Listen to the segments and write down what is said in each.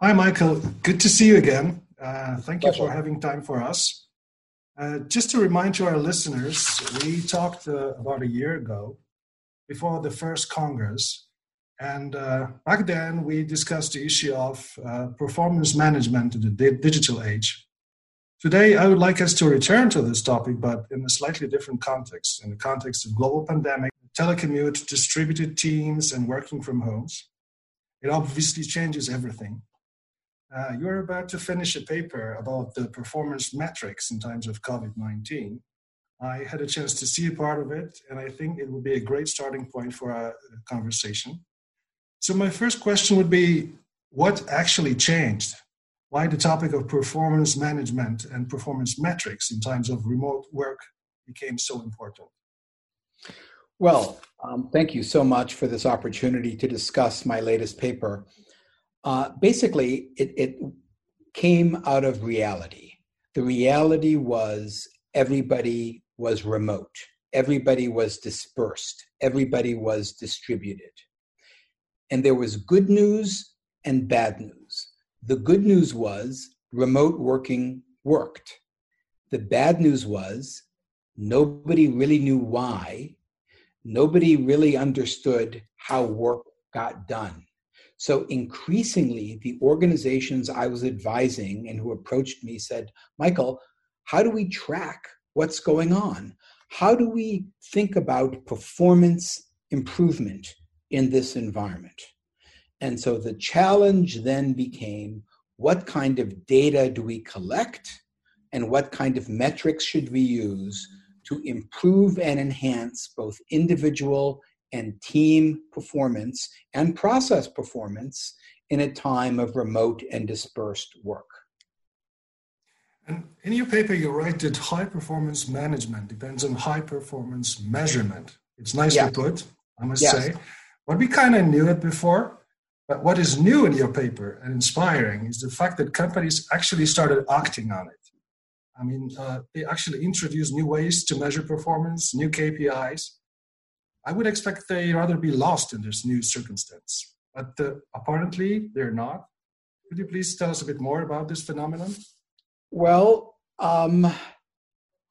Hi, Michael. Good to see you again. Uh, thank you for having time for us. Uh, just to remind to our listeners, we talked uh, about a year ago before the first Congress. And uh, back then, we discussed the issue of uh, performance management in the digital age. Today, I would like us to return to this topic, but in a slightly different context, in the context of global pandemic, telecommute, distributed teams, and working from homes. It obviously changes everything. Uh, you're about to finish a paper about the performance metrics in times of COVID 19. I had a chance to see a part of it, and I think it would be a great starting point for a conversation. So, my first question would be what actually changed? Why the topic of performance management and performance metrics in times of remote work became so important? Well, um, thank you so much for this opportunity to discuss my latest paper. Uh, basically, it, it came out of reality. The reality was everybody was remote, everybody was dispersed, everybody was distributed. And there was good news and bad news. The good news was remote working worked. The bad news was nobody really knew why. Nobody really understood how work got done. So increasingly, the organizations I was advising and who approached me said, Michael, how do we track what's going on? How do we think about performance improvement in this environment? And so the challenge then became what kind of data do we collect and what kind of metrics should we use to improve and enhance both individual and team performance and process performance in a time of remote and dispersed work. And in your paper, you write that high performance management depends on high performance measurement. It's nicely yes. put, I must yes. say. But we kind of knew it before. But what is new in your paper and inspiring is the fact that companies actually started acting on it. I mean, uh, they actually introduced new ways to measure performance, new KPIs, I would expect they rather be lost in this new circumstance. But uh, apparently, they're not. Could you please tell us a bit more about this phenomenon? Well, um,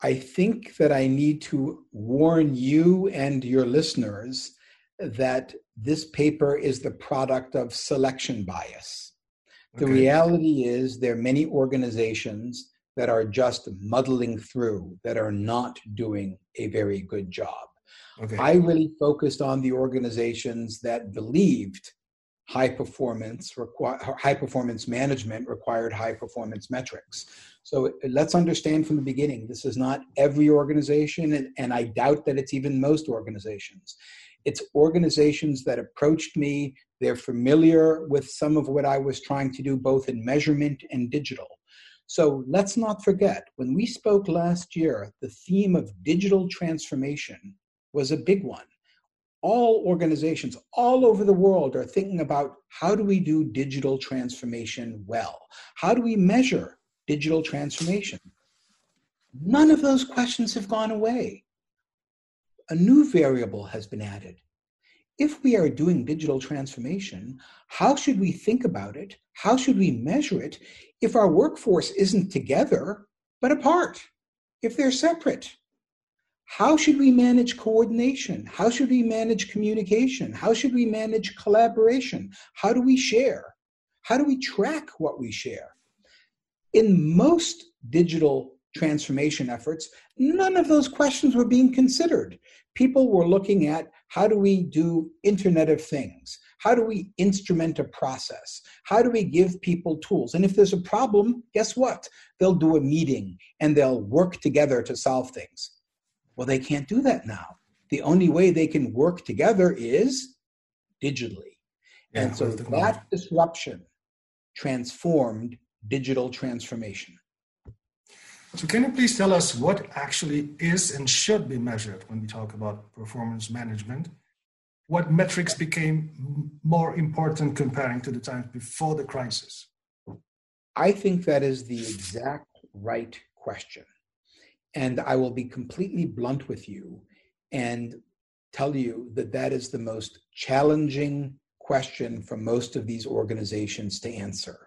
I think that I need to warn you and your listeners that this paper is the product of selection bias. The okay. reality is, there are many organizations that are just muddling through, that are not doing a very good job. Okay. I really focused on the organizations that believed high performance require high performance management required high performance metrics. So let's understand from the beginning this is not every organization and, and I doubt that it's even most organizations. It's organizations that approached me, they're familiar with some of what I was trying to do both in measurement and digital. So let's not forget, when we spoke last year, the theme of digital transformation was a big one. All organizations all over the world are thinking about how do we do digital transformation well? How do we measure digital transformation? None of those questions have gone away. A new variable has been added. If we are doing digital transformation, how should we think about it? How should we measure it if our workforce isn't together but apart? If they're separate? How should we manage coordination? How should we manage communication? How should we manage collaboration? How do we share? How do we track what we share? In most digital transformation efforts, none of those questions were being considered. People were looking at how do we do Internet of Things? How do we instrument a process? How do we give people tools? And if there's a problem, guess what? They'll do a meeting and they'll work together to solve things. Well, they can't do that now. The only way they can work together is digitally. Yeah, and so that disruption transformed digital transformation. So, can you please tell us what actually is and should be measured when we talk about performance management? What metrics became more important comparing to the times before the crisis? I think that is the exact right question. And I will be completely blunt with you and tell you that that is the most challenging question for most of these organizations to answer.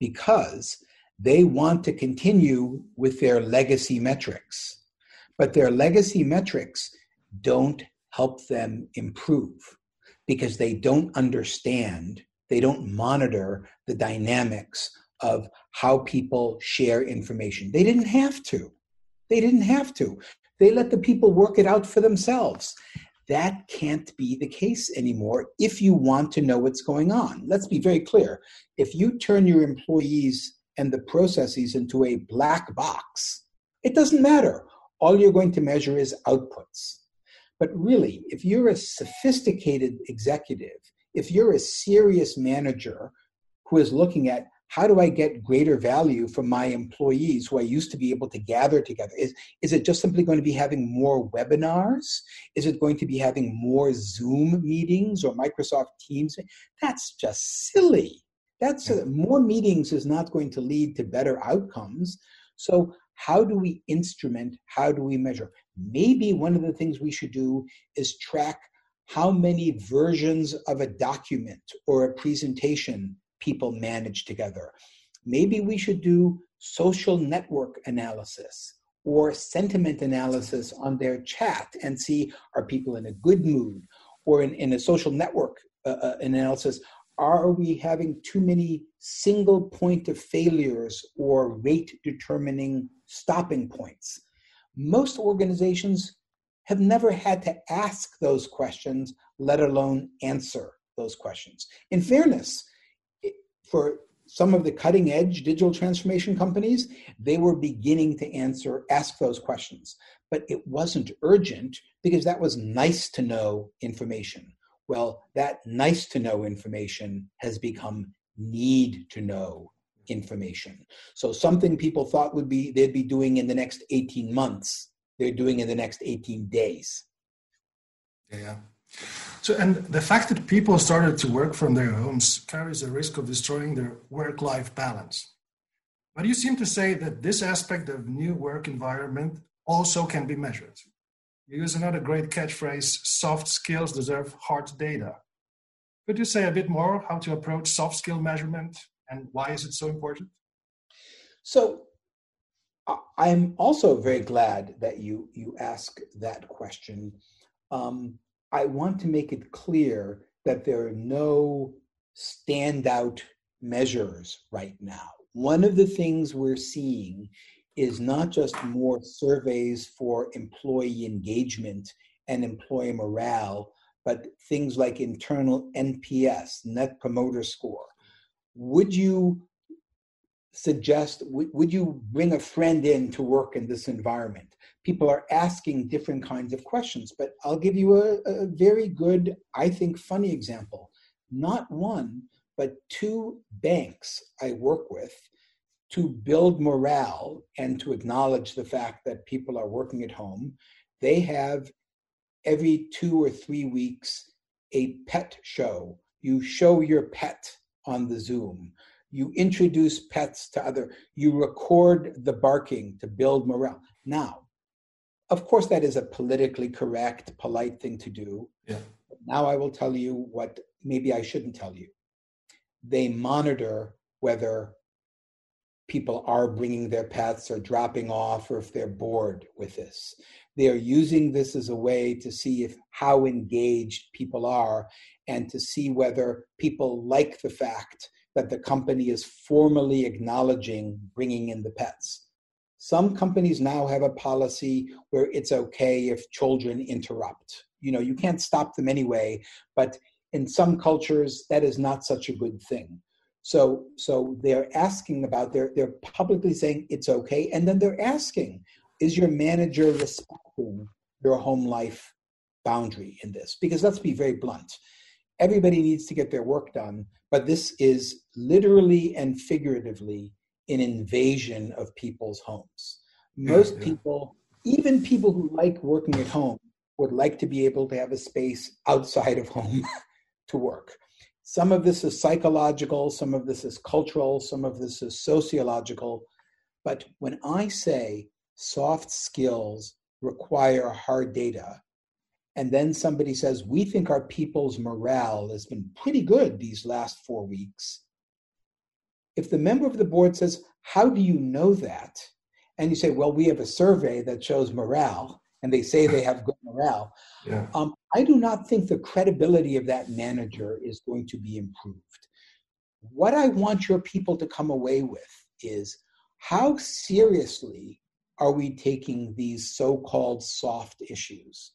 because they want to continue with their legacy metrics. But their legacy metrics don't help them improve because they don't understand, they don't monitor the dynamics of how people share information. They didn't have to. They didn't have to. They let the people work it out for themselves. That can't be the case anymore if you want to know what's going on. Let's be very clear. If you turn your employees and the processes into a black box, it doesn't matter. All you're going to measure is outputs. But really, if you're a sophisticated executive, if you're a serious manager who is looking at how do I get greater value from my employees who I used to be able to gather together? Is, is it just simply going to be having more webinars? Is it going to be having more Zoom meetings or Microsoft Teams? That's just silly. That's uh, more meetings is not going to lead to better outcomes. So, how do we instrument? How do we measure? Maybe one of the things we should do is track how many versions of a document or a presentation people manage together. Maybe we should do social network analysis or sentiment analysis on their chat and see are people in a good mood? Or in, in a social network uh, uh, analysis are we having too many single point of failures or rate determining stopping points? Most organizations have never had to ask those questions let alone answer those questions. In fairness for some of the cutting edge digital transformation companies, they were beginning to answer, ask those questions. But it wasn't urgent because that was nice to know information. Well, that nice to know information has become need to know information. So something people thought would be they'd be doing in the next 18 months, they're doing in the next 18 days. Yeah. So, and the fact that people started to work from their homes carries a risk of destroying their work life balance. But you seem to say that this aspect of new work environment also can be measured. You use another great catchphrase soft skills deserve hard data. Could you say a bit more how to approach soft skill measurement and why is it so important? So, I'm also very glad that you you ask that question. Um, I want to make it clear that there are no standout measures right now. One of the things we're seeing is not just more surveys for employee engagement and employee morale, but things like internal NPS, Net Promoter Score. Would you suggest, would you bring a friend in to work in this environment? People are asking different kinds of questions. But I'll give you a, a very good, I think, funny example. Not one, but two banks I work with to build morale and to acknowledge the fact that people are working at home. They have every two or three weeks a pet show. You show your pet on the Zoom. You introduce pets to other. You record the barking to build morale. Now, of course, that is a politically correct, polite thing to do. Yeah. Now I will tell you what maybe I shouldn't tell you. They monitor whether people are bringing their pets or dropping off or if they're bored with this. They are using this as a way to see if how engaged people are and to see whether people like the fact that the company is formally acknowledging bringing in the pets. Some companies now have a policy where it's okay if children interrupt. You know, you can't stop them anyway, but in some cultures that is not such a good thing. So so they're asking about they're they're publicly saying it's okay and then they're asking is your manager respecting your home life boundary in this? Because let's be very blunt. Everybody needs to get their work done, but this is literally and figuratively an invasion of people's homes. Most yeah, yeah. people, even people who like working at home, would like to be able to have a space outside of home to work. Some of this is psychological, some of this is cultural, some of this is sociological. But when I say soft skills require hard data, and then somebody says, We think our people's morale has been pretty good these last four weeks, if the member of the board says, How do you know that? And you say, Well, we have a survey that shows morale, and they say they have good morale. Yeah. Um, I do not think the credibility of that manager is going to be improved. What I want your people to come away with is how seriously are we taking these so called soft issues?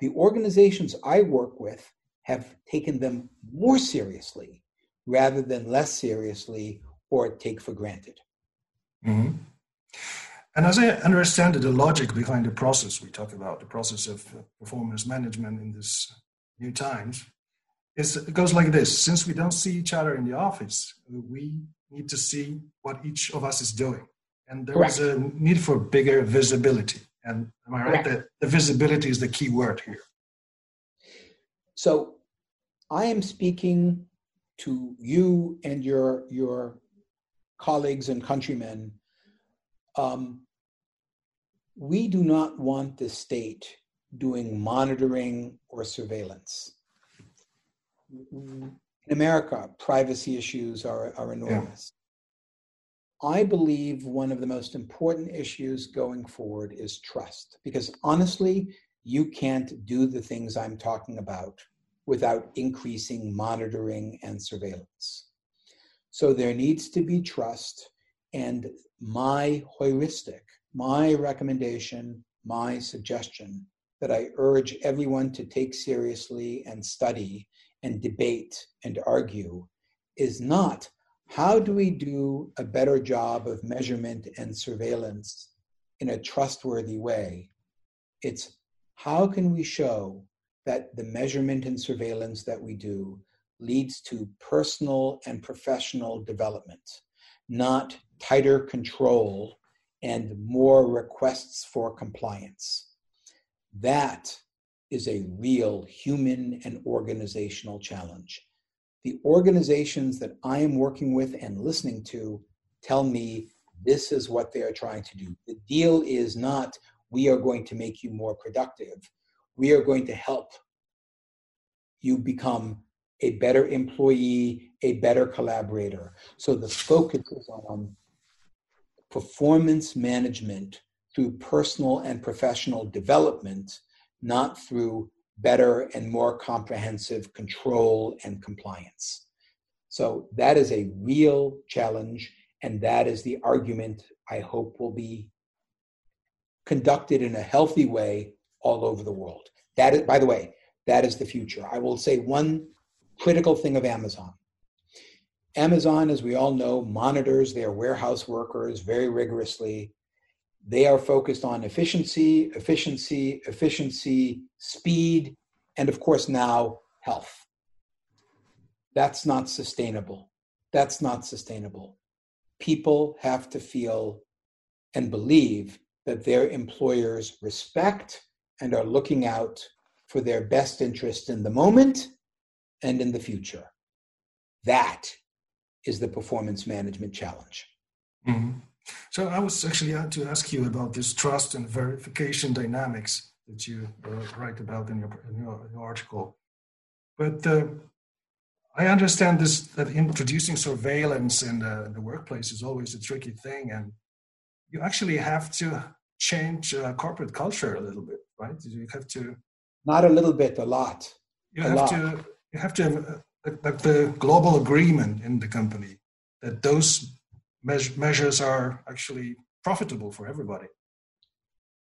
The organizations I work with have taken them more seriously rather than less seriously or take for granted. Mm-hmm. And as I understand it, the logic behind the process we talk about, the process of performance management in this new times, is it goes like this. Since we don't see each other in the office, we need to see what each of us is doing. And there Correct. is a need for bigger visibility. And am I right that the visibility is the key word here? So I am speaking to you and your your colleagues and countrymen. Um, we do not want the state doing monitoring or surveillance. In America, privacy issues are, are enormous. Yeah. I believe one of the most important issues going forward is trust, because honestly, you can't do the things I'm talking about without increasing monitoring and surveillance. So there needs to be trust, and my heuristic my recommendation, my suggestion that I urge everyone to take seriously and study and debate and argue is not how do we do a better job of measurement and surveillance in a trustworthy way? It's how can we show that the measurement and surveillance that we do leads to personal and professional development, not tighter control and more requests for compliance. That is a real human and organizational challenge. The organizations that I am working with and listening to tell me this is what they are trying to do. The deal is not, we are going to make you more productive. We are going to help you become a better employee, a better collaborator. So the focus is on performance management through personal and professional development, not through better and more comprehensive control and compliance. So that is a real challenge, and that is the argument I hope will be conducted in a healthy way all over the world. That is, by the way, that is the future. I will say one critical thing of Amazon. Amazon, as we all know, monitors their warehouse workers very rigorously. They are focused on efficiency, efficiency, efficiency, speed, and of course now health. That's not sustainable. That's not sustainable. People have to feel and believe that their employers respect and are looking out for their best interest in the moment and in the future. That is the performance management challenge. Mm-hmm. So I was actually to ask you about this trust and verification dynamics that you uh, write about in your, in your, your article. But uh, I understand this that introducing surveillance in the, in the, workplace is always a tricky thing, and you actually have to change uh, corporate culture a little bit, right? You have to. Not a little bit, a lot. You a have lot. to. You have to have like the global agreement in the company that those measures are actually profitable for everybody.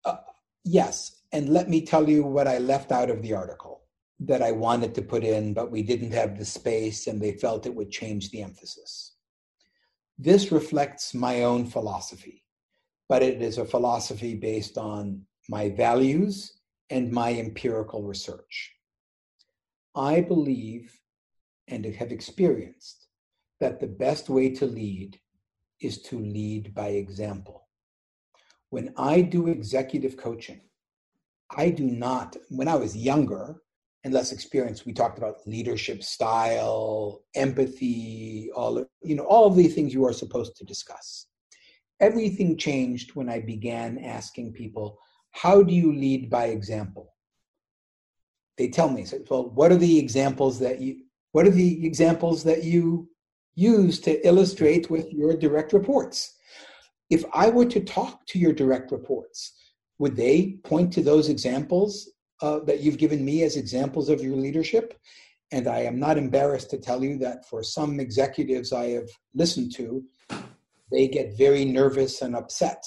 Uh, yes, and let me tell you what I left out of the article that I wanted to put in, but we didn't have the space and they felt it would change the emphasis. This reflects my own philosophy, but it is a philosophy based on my values and my empirical research. I believe and have experienced that the best way to lead is to lead by example. When I do executive coaching, I do not, when I was younger and less experienced, we talked about leadership style, empathy, all you know, all of the things you are supposed to discuss. Everything changed when I began asking people, how do you lead by example? They tell me, well, what are the examples that you what are the examples that you use to illustrate with your direct reports. If I were to talk to your direct reports, would they point to those examples uh, that you've given me as examples of your leadership? And I am not embarrassed to tell you that for some executives I have listened to, they get very nervous and upset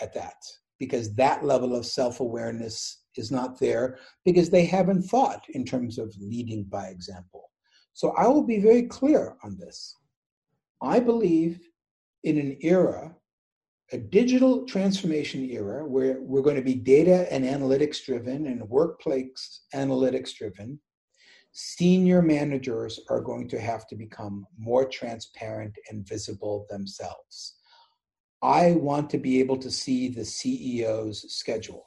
at that because that level of self awareness is not there because they haven't thought in terms of leading by example. So I will be very clear on this. I believe in an era, a digital transformation era, where we're going to be data and analytics driven and workplace analytics driven. Senior managers are going to have to become more transparent and visible themselves. I want to be able to see the CEO's schedule.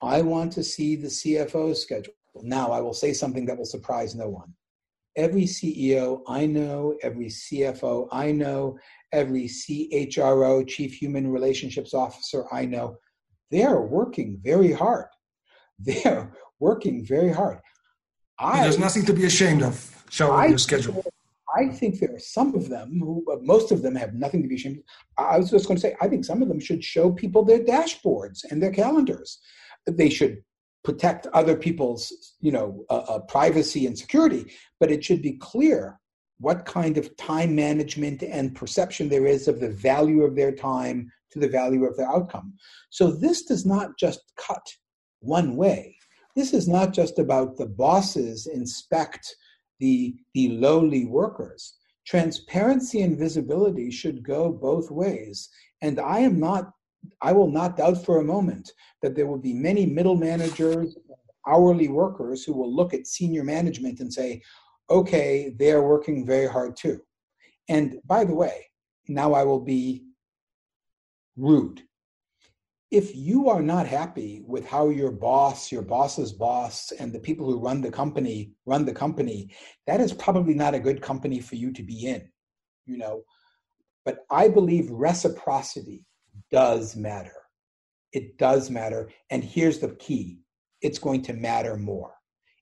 I want to see the CFO's schedule. Now, I will say something that will surprise no one every CEO I know, every CFO I know, every CHRO, Chief Human Relationships Officer I know, they're working very hard. They're working very hard. I, there's nothing to be ashamed of showing I, your schedule. I think there are some of them who, most of them have nothing to be ashamed of. I was just going to say, I think some of them should show people their dashboards and their calendars. They should protect other people's you know uh, uh, privacy and security but it should be clear what kind of time management and perception there is of the value of their time to the value of their outcome so this does not just cut one way this is not just about the bosses inspect the the lowly workers transparency and visibility should go both ways and i am not I will not doubt for a moment that there will be many middle managers, hourly workers who will look at senior management and say, okay, they're working very hard too. And by the way, now I will be rude. If you are not happy with how your boss, your boss's boss, and the people who run the company run the company, that is probably not a good company for you to be in, you know. But I believe reciprocity does matter. It does matter. And here's the key it's going to matter more.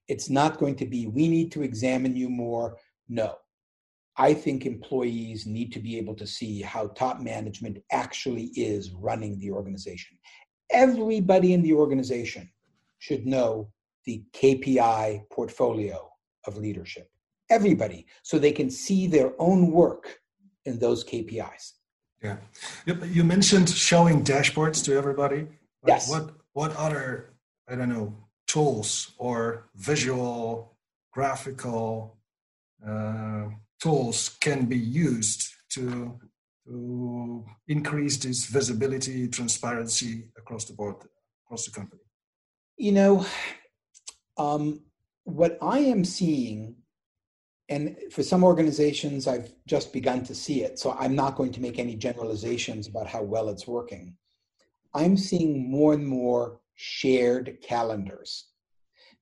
It's not going to be, we need to examine you more. No. I think employees need to be able to see how top management actually is running the organization. Everybody in the organization should know the KPI portfolio of leadership. Everybody, so they can see their own work in those KPIs. Yeah, you mentioned showing dashboards to everybody. Yes. What what other I don't know tools or visual graphical uh, tools can be used to to increase this visibility transparency across the board across the company you know um, what i am seeing and for some organizations, I've just begun to see it. So I'm not going to make any generalizations about how well it's working. I'm seeing more and more shared calendars.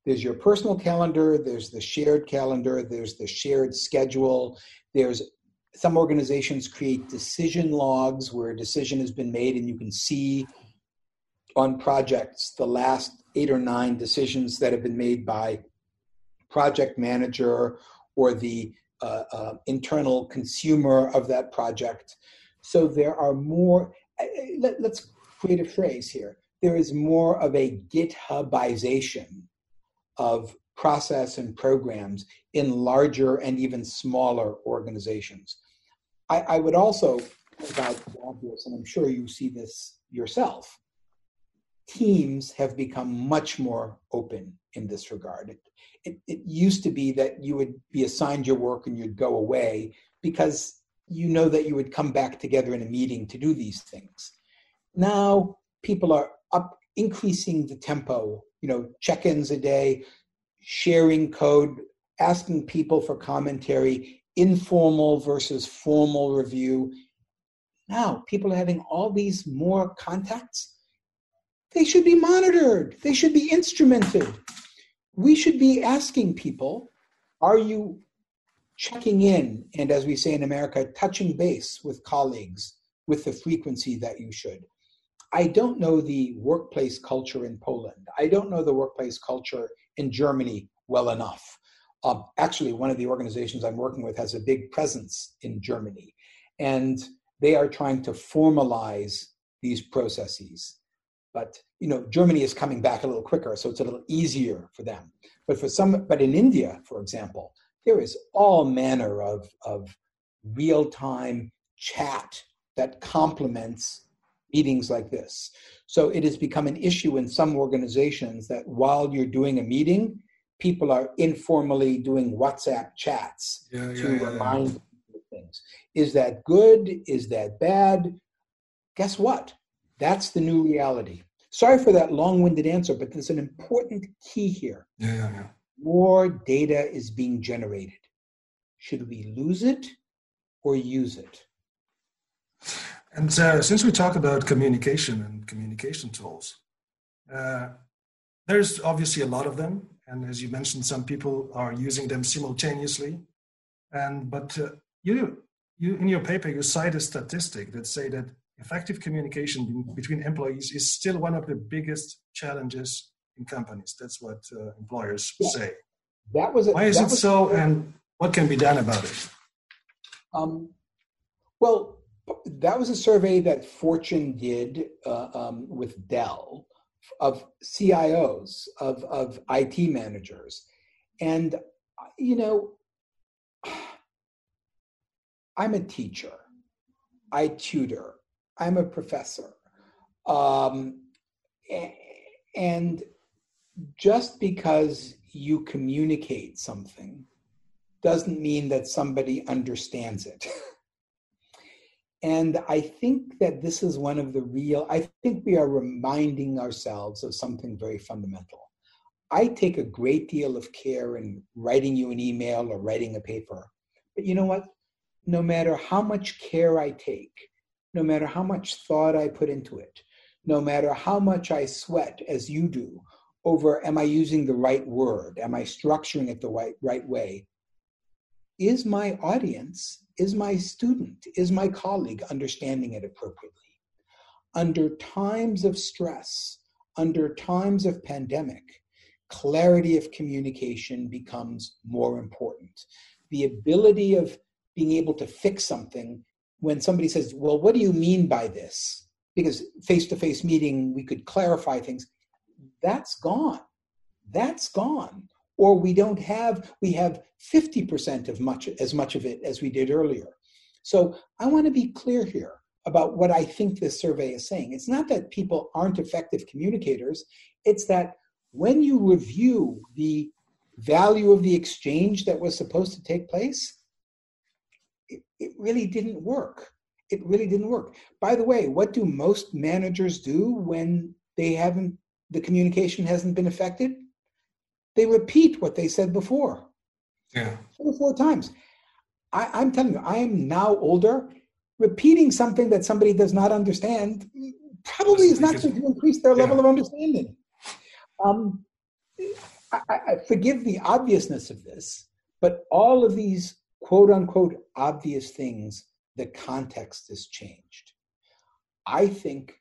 There's your personal calendar, there's the shared calendar, there's the shared schedule, there's some organizations create decision logs where a decision has been made and you can see on projects the last eight or nine decisions that have been made by project manager or the uh, uh, internal consumer of that project. So there are more, let, us create a phrase here. There is more of a GitHubization of process and programs in larger and even smaller organizations. I, I would also, about obvious, and I'm sure you see this yourself, teams have become much more open in this regard. It, it, it used to be that you would be assigned your work and you'd go away because you know that you would come back together in a meeting to do these things. Now people are up increasing the tempo, you know, check-ins a day, sharing code, asking people for commentary, informal versus formal review. Now people are having all these more contacts. They should be monitored. They should be instrumented we should be asking people are you checking in and as we say in america touching base with colleagues with the frequency that you should i don't know the workplace culture in poland i don't know the workplace culture in germany well enough Um, actually, one of the organizations I'm working with has a big presence in Germany, and they are trying to formalize these processes. But you know, Germany is coming back a little quicker, so it's a little easier for them. But for some, but in India, for example, there is all manner of of real-time chat that complements meetings like this. So it has become an issue in some organizations that while you're doing a meeting, people are informally doing WhatsApp chats yeah, to yeah, remind yeah. things. Is that good? Is that bad? Guess what? That's the new reality. Sorry for that long-winded answer, but there's an important key here. Yeah. More data is being generated. Should we lose it or use it? And uh, since we talk about communication and communication tools, uh, there's obviously a lot of them, and as you mentioned, some people are using them simultaneously. And but uh, you, you in your paper, you cite a statistic that say that effective communication between employees is still one of the biggest challenges in companies. That's what uh, employers yeah. say. That was a, why is it so, and what can be done about it? Um, well, that was a survey that Fortune did uh, um, with Dell of CIOs, of, of IT managers. And, you know, I'm a teacher, I tutor, I'm a professor. Um, and just because you communicate something doesn't mean that somebody understands it. And I think that this is one of the real, I think we are reminding ourselves of something very fundamental. I take a great deal of care in writing you an email or writing a paper. But you know what? No matter how much care I take, no matter how much thought I put into it, no matter how much I sweat as you do over am I using the right word? Am I structuring it the right, right way? Is my audience is my student, is my colleague understanding it appropriately? Under times of stress, under times of pandemic, clarity of communication becomes more important. The ability of being able to fix something when somebody says, Well, what do you mean by this? Because face to face meeting, we could clarify things. That's gone. That's gone or we don't have we have 50% of much as much of it as we did earlier. So i want to be clear here about what i think this survey is saying. It's not that people aren't effective communicators. It's that when you review the value of the exchange that was supposed to take place it, it really didn't work. It really didn't work. By the way what do most managers do when they haven't the communication hasn't been effective they repeat what they said before. Yeah. Three or four times. I, am telling you, I am now older. Repeating something that somebody does not understand probably is not going to increase their yeah. level of understanding. Um, I, I forgive the obviousness of this, but all of these quote unquote obvious things, the context has changed. I think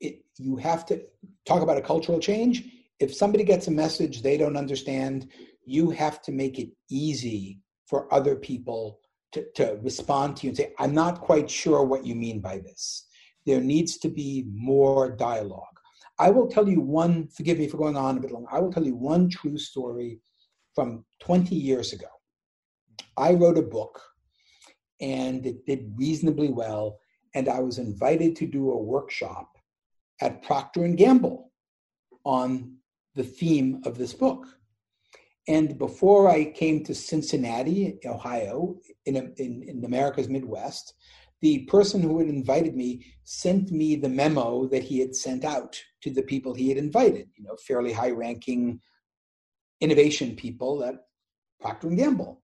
it, you have to talk about a cultural change if somebody gets a message they don't understand, you have to make it easy for other people to, to respond to you and say, I'm not quite sure what you mean by this. There needs to be more dialogue. I will tell you one, forgive me for going on a bit long, I will tell you one true story from 20 years ago. I wrote a book and it did reasonably well and I was invited to do a workshop at Procter and Gamble on the theme of this book. And before I came to Cincinnati, Ohio, in, in, in, America's Midwest, the person who had invited me sent me the memo that he had sent out to the people he had invited, you know, fairly high ranking innovation people at Procter & Gamble.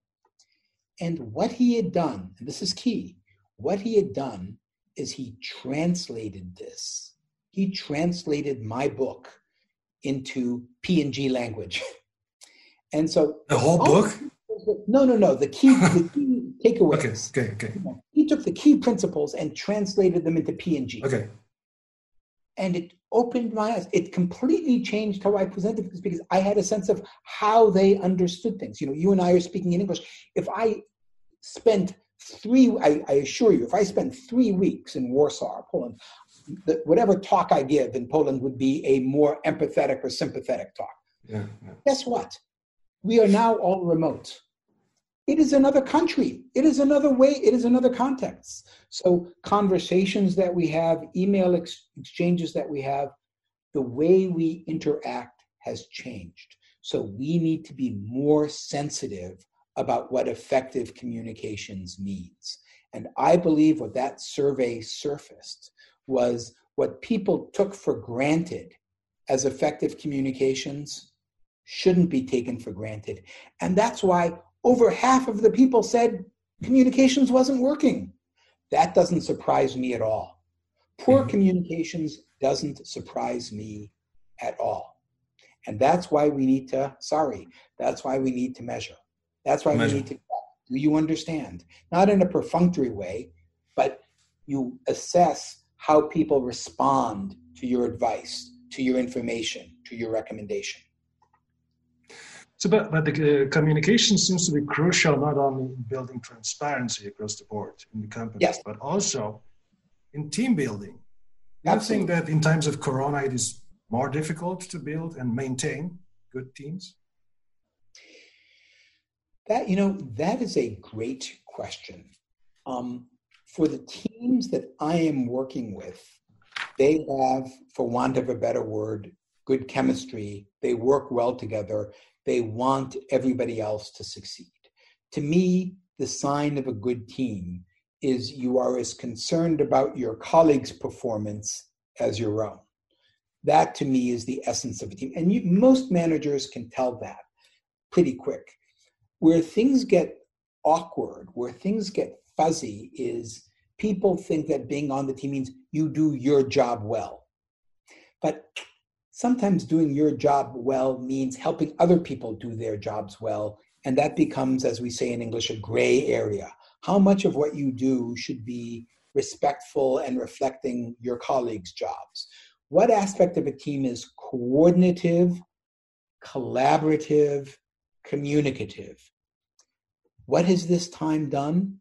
And what he had done, and this is key, what he had done is he translated this. He translated my book into P&G language. And so the whole oh. book? No, no, no. The key, the key takeaways. Okay, okay, okay. He took the key principles and translated them into P&G. Okay. and it opened my eyes. It completely changed how I presented things because I had a sense of how they understood things. You know, you and I are speaking in English. If I spent three, I, I assure you, if I spent three weeks in Warsaw, Poland, the, whatever talk I give in Poland would be a more empathetic or sympathetic talk. Yeah, yeah. Guess what? We are now all remote. It is another country. It is another way. It is another context. So, conversations that we have, email ex- exchanges that we have, the way we interact has changed. So, we need to be more sensitive about what effective communications means. And I believe what that survey surfaced was what people took for granted as effective communications shouldn't be taken for granted. And that's why over half of the people said communications wasn't working. That doesn't surprise me at all. Poor mm-hmm. communications doesn't surprise me at all. And that's why we need to, sorry, that's why we need to measure. That's why measure. we need to, do you understand? Not in a perfunctory way, but you assess how people respond to your advice, to your information, to your recommendation. So, but, but the uh, communication seems to be crucial not only in building transparency across the board in the company, yes. but also in team building. I think that in times of Corona, it is more difficult to build and maintain good teams? That you know, that is a great question. Um, for the teams that I am working with, they have, for want of a better word, good chemistry. They work well together. They want everybody else to succeed. To me, the sign of a good team is you are as concerned about your colleagues' performance as your own. That to me is the essence of a team. And you, most managers can tell that pretty quick. Where things get awkward, where things get fuzzy, is people think that being on the team means you do your job well. But sometimes doing your job well means helping other people do their jobs well. And that becomes, as we say in English, a gray area. How much of what you do should be respectful and reflecting your colleagues' jobs? What aspect of a team is coordinative, collaborative, communicative? What has this time done?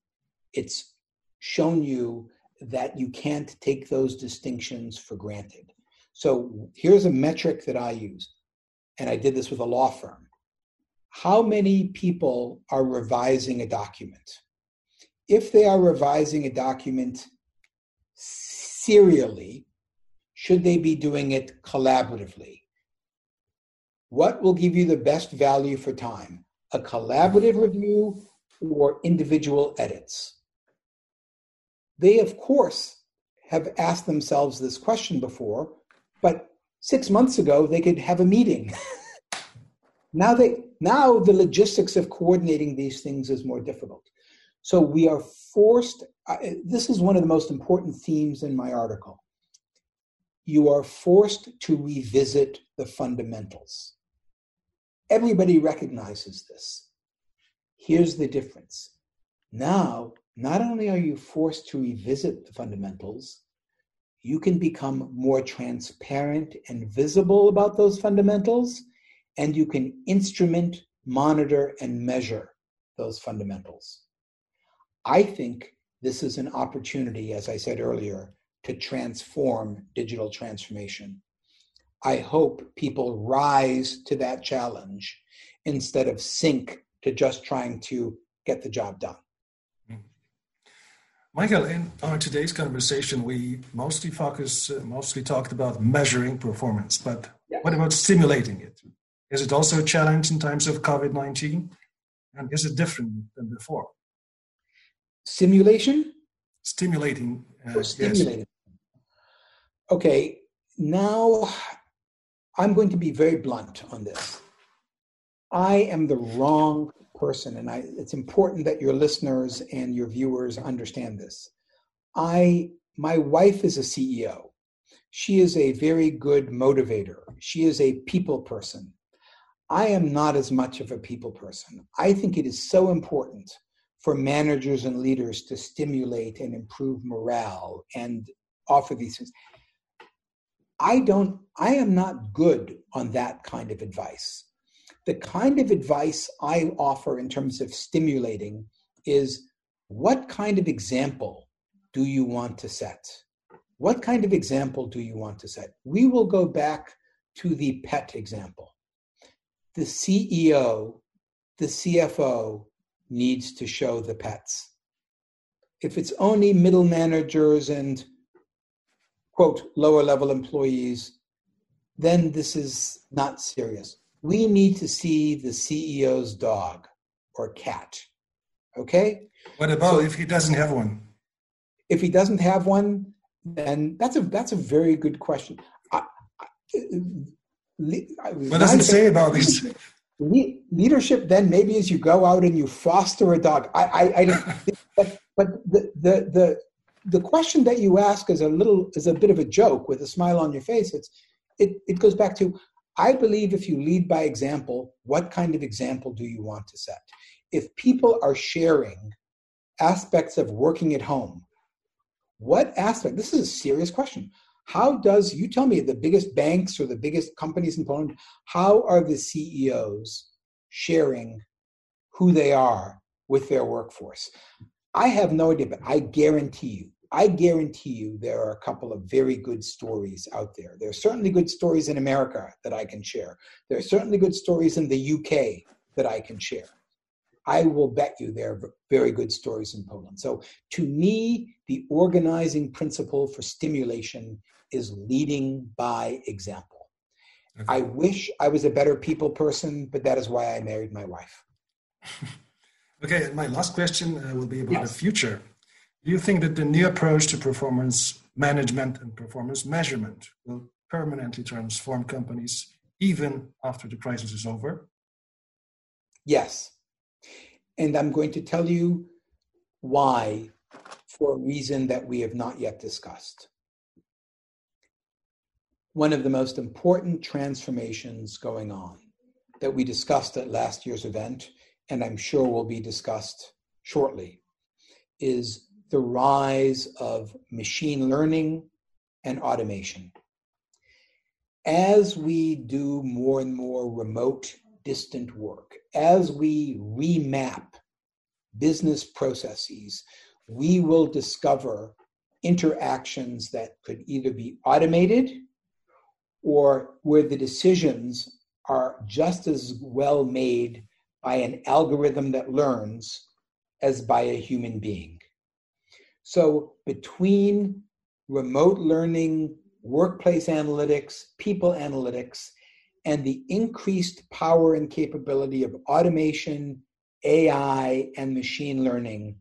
It's shown you that you can't take those distinctions for granted. So here's a metric that I use, and I did this with a law firm. How many people are revising a document? If they are revising a document serially, should they be doing it collaboratively? What will give you the best value for time? A collaborative review or individual edits? They, of course, have asked themselves this question before, but six months ago they could have a meeting. now they now the logistics of coordinating these things is more difficult. So we are forced. This is one of the most important themes in my article. You are forced to revisit the fundamentals. Everybody recognizes this. Here's the difference. Now not only are you forced to revisit the fundamentals, you can become more transparent and visible about those fundamentals, and you can instrument, monitor, and measure those fundamentals. I think this is an opportunity, as I said earlier, to transform digital transformation. I hope people rise to that challenge instead of sink to just trying to get the job done. Michael, in our today's conversation, we mostly focus, uh, mostly talked about measuring performance, but yes. what about stimulating it? Is it also a challenge in times of COVID 19? And is it different than before? Simulation? Stimulating. Uh, stimulating. Yes. Okay, now I'm going to be very blunt on this. I am the wrong person, and I, it's important that your listeners and your viewers understand this. I, my wife is a CEO. She is a very good motivator. She is a people person. I am not as much of a people person. I think it is so important for managers and leaders to stimulate and improve morale and offer these things. I don't, I am not good on that kind of advice. The kind of advice I offer in terms of stimulating is what kind of example do you want to set? What kind of example do you want to set? We will go back to the pet example. The CEO, the CFO needs to show the pets. If it's only middle managers and quote lower level employees, then this is not serious. We need to see the CEO's dog or cat. Okay? What about so, if he doesn't have one? If he doesn't have one, then that's a that's a very good question. I, I, what does it say about this? Leadership then maybe as you go out and you foster a dog. I, I, I but, but the, the the the question that you ask is a little is a bit of a joke with a smile on your face. It's it it goes back to I believe if you lead by example, what kind of example do you want to set? If people are sharing aspects of working at home, what aspect? This is a serious question. How does, you tell me, the biggest banks or the biggest companies in Poland, how are the CEOs sharing who they are with their workforce? I have no idea, but I guarantee you, I guarantee you there are a couple of very good stories out there. There are certainly good stories in America that I can share. There are certainly good stories in the UK that I can share. I will bet you there are very good stories in Poland. So, to me, the organizing principle for stimulation is leading by example. Okay. I wish I was a better people person, but that is why I married my wife. okay, my last question uh, will be about yes. the future. Do you think that the new approach to performance management and performance measurement will permanently transform companies even after the crisis is over? Yes. And I'm going to tell you why for a reason that we have not yet discussed. One of the most important transformations going on that we discussed at last year's event, and I'm sure will be discussed shortly, is the rise of machine learning and automation. As we do more and more remote, distant work, as we remap business processes, we will discover interactions that could either be automated or where the decisions are just as well made by an algorithm that learns as by a human being. So, between remote learning, workplace analytics, people analytics, and the increased power and capability of automation, AI, and machine learning,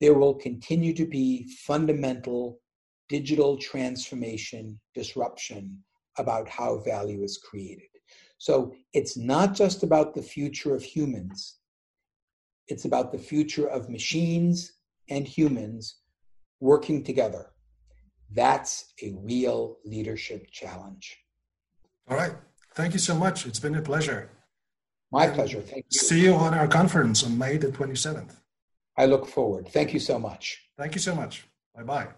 there will continue to be fundamental digital transformation disruption about how value is created. So it's not just about the future of humans, it's about the future of machines and humans working together. That's a real leadership challenge. All right. Thank you so much. It's been a pleasure. My pleasure. Thank you. See you on our conference on May the 27th. I look forward. Thank you so much. Thank you so much. Bye bye.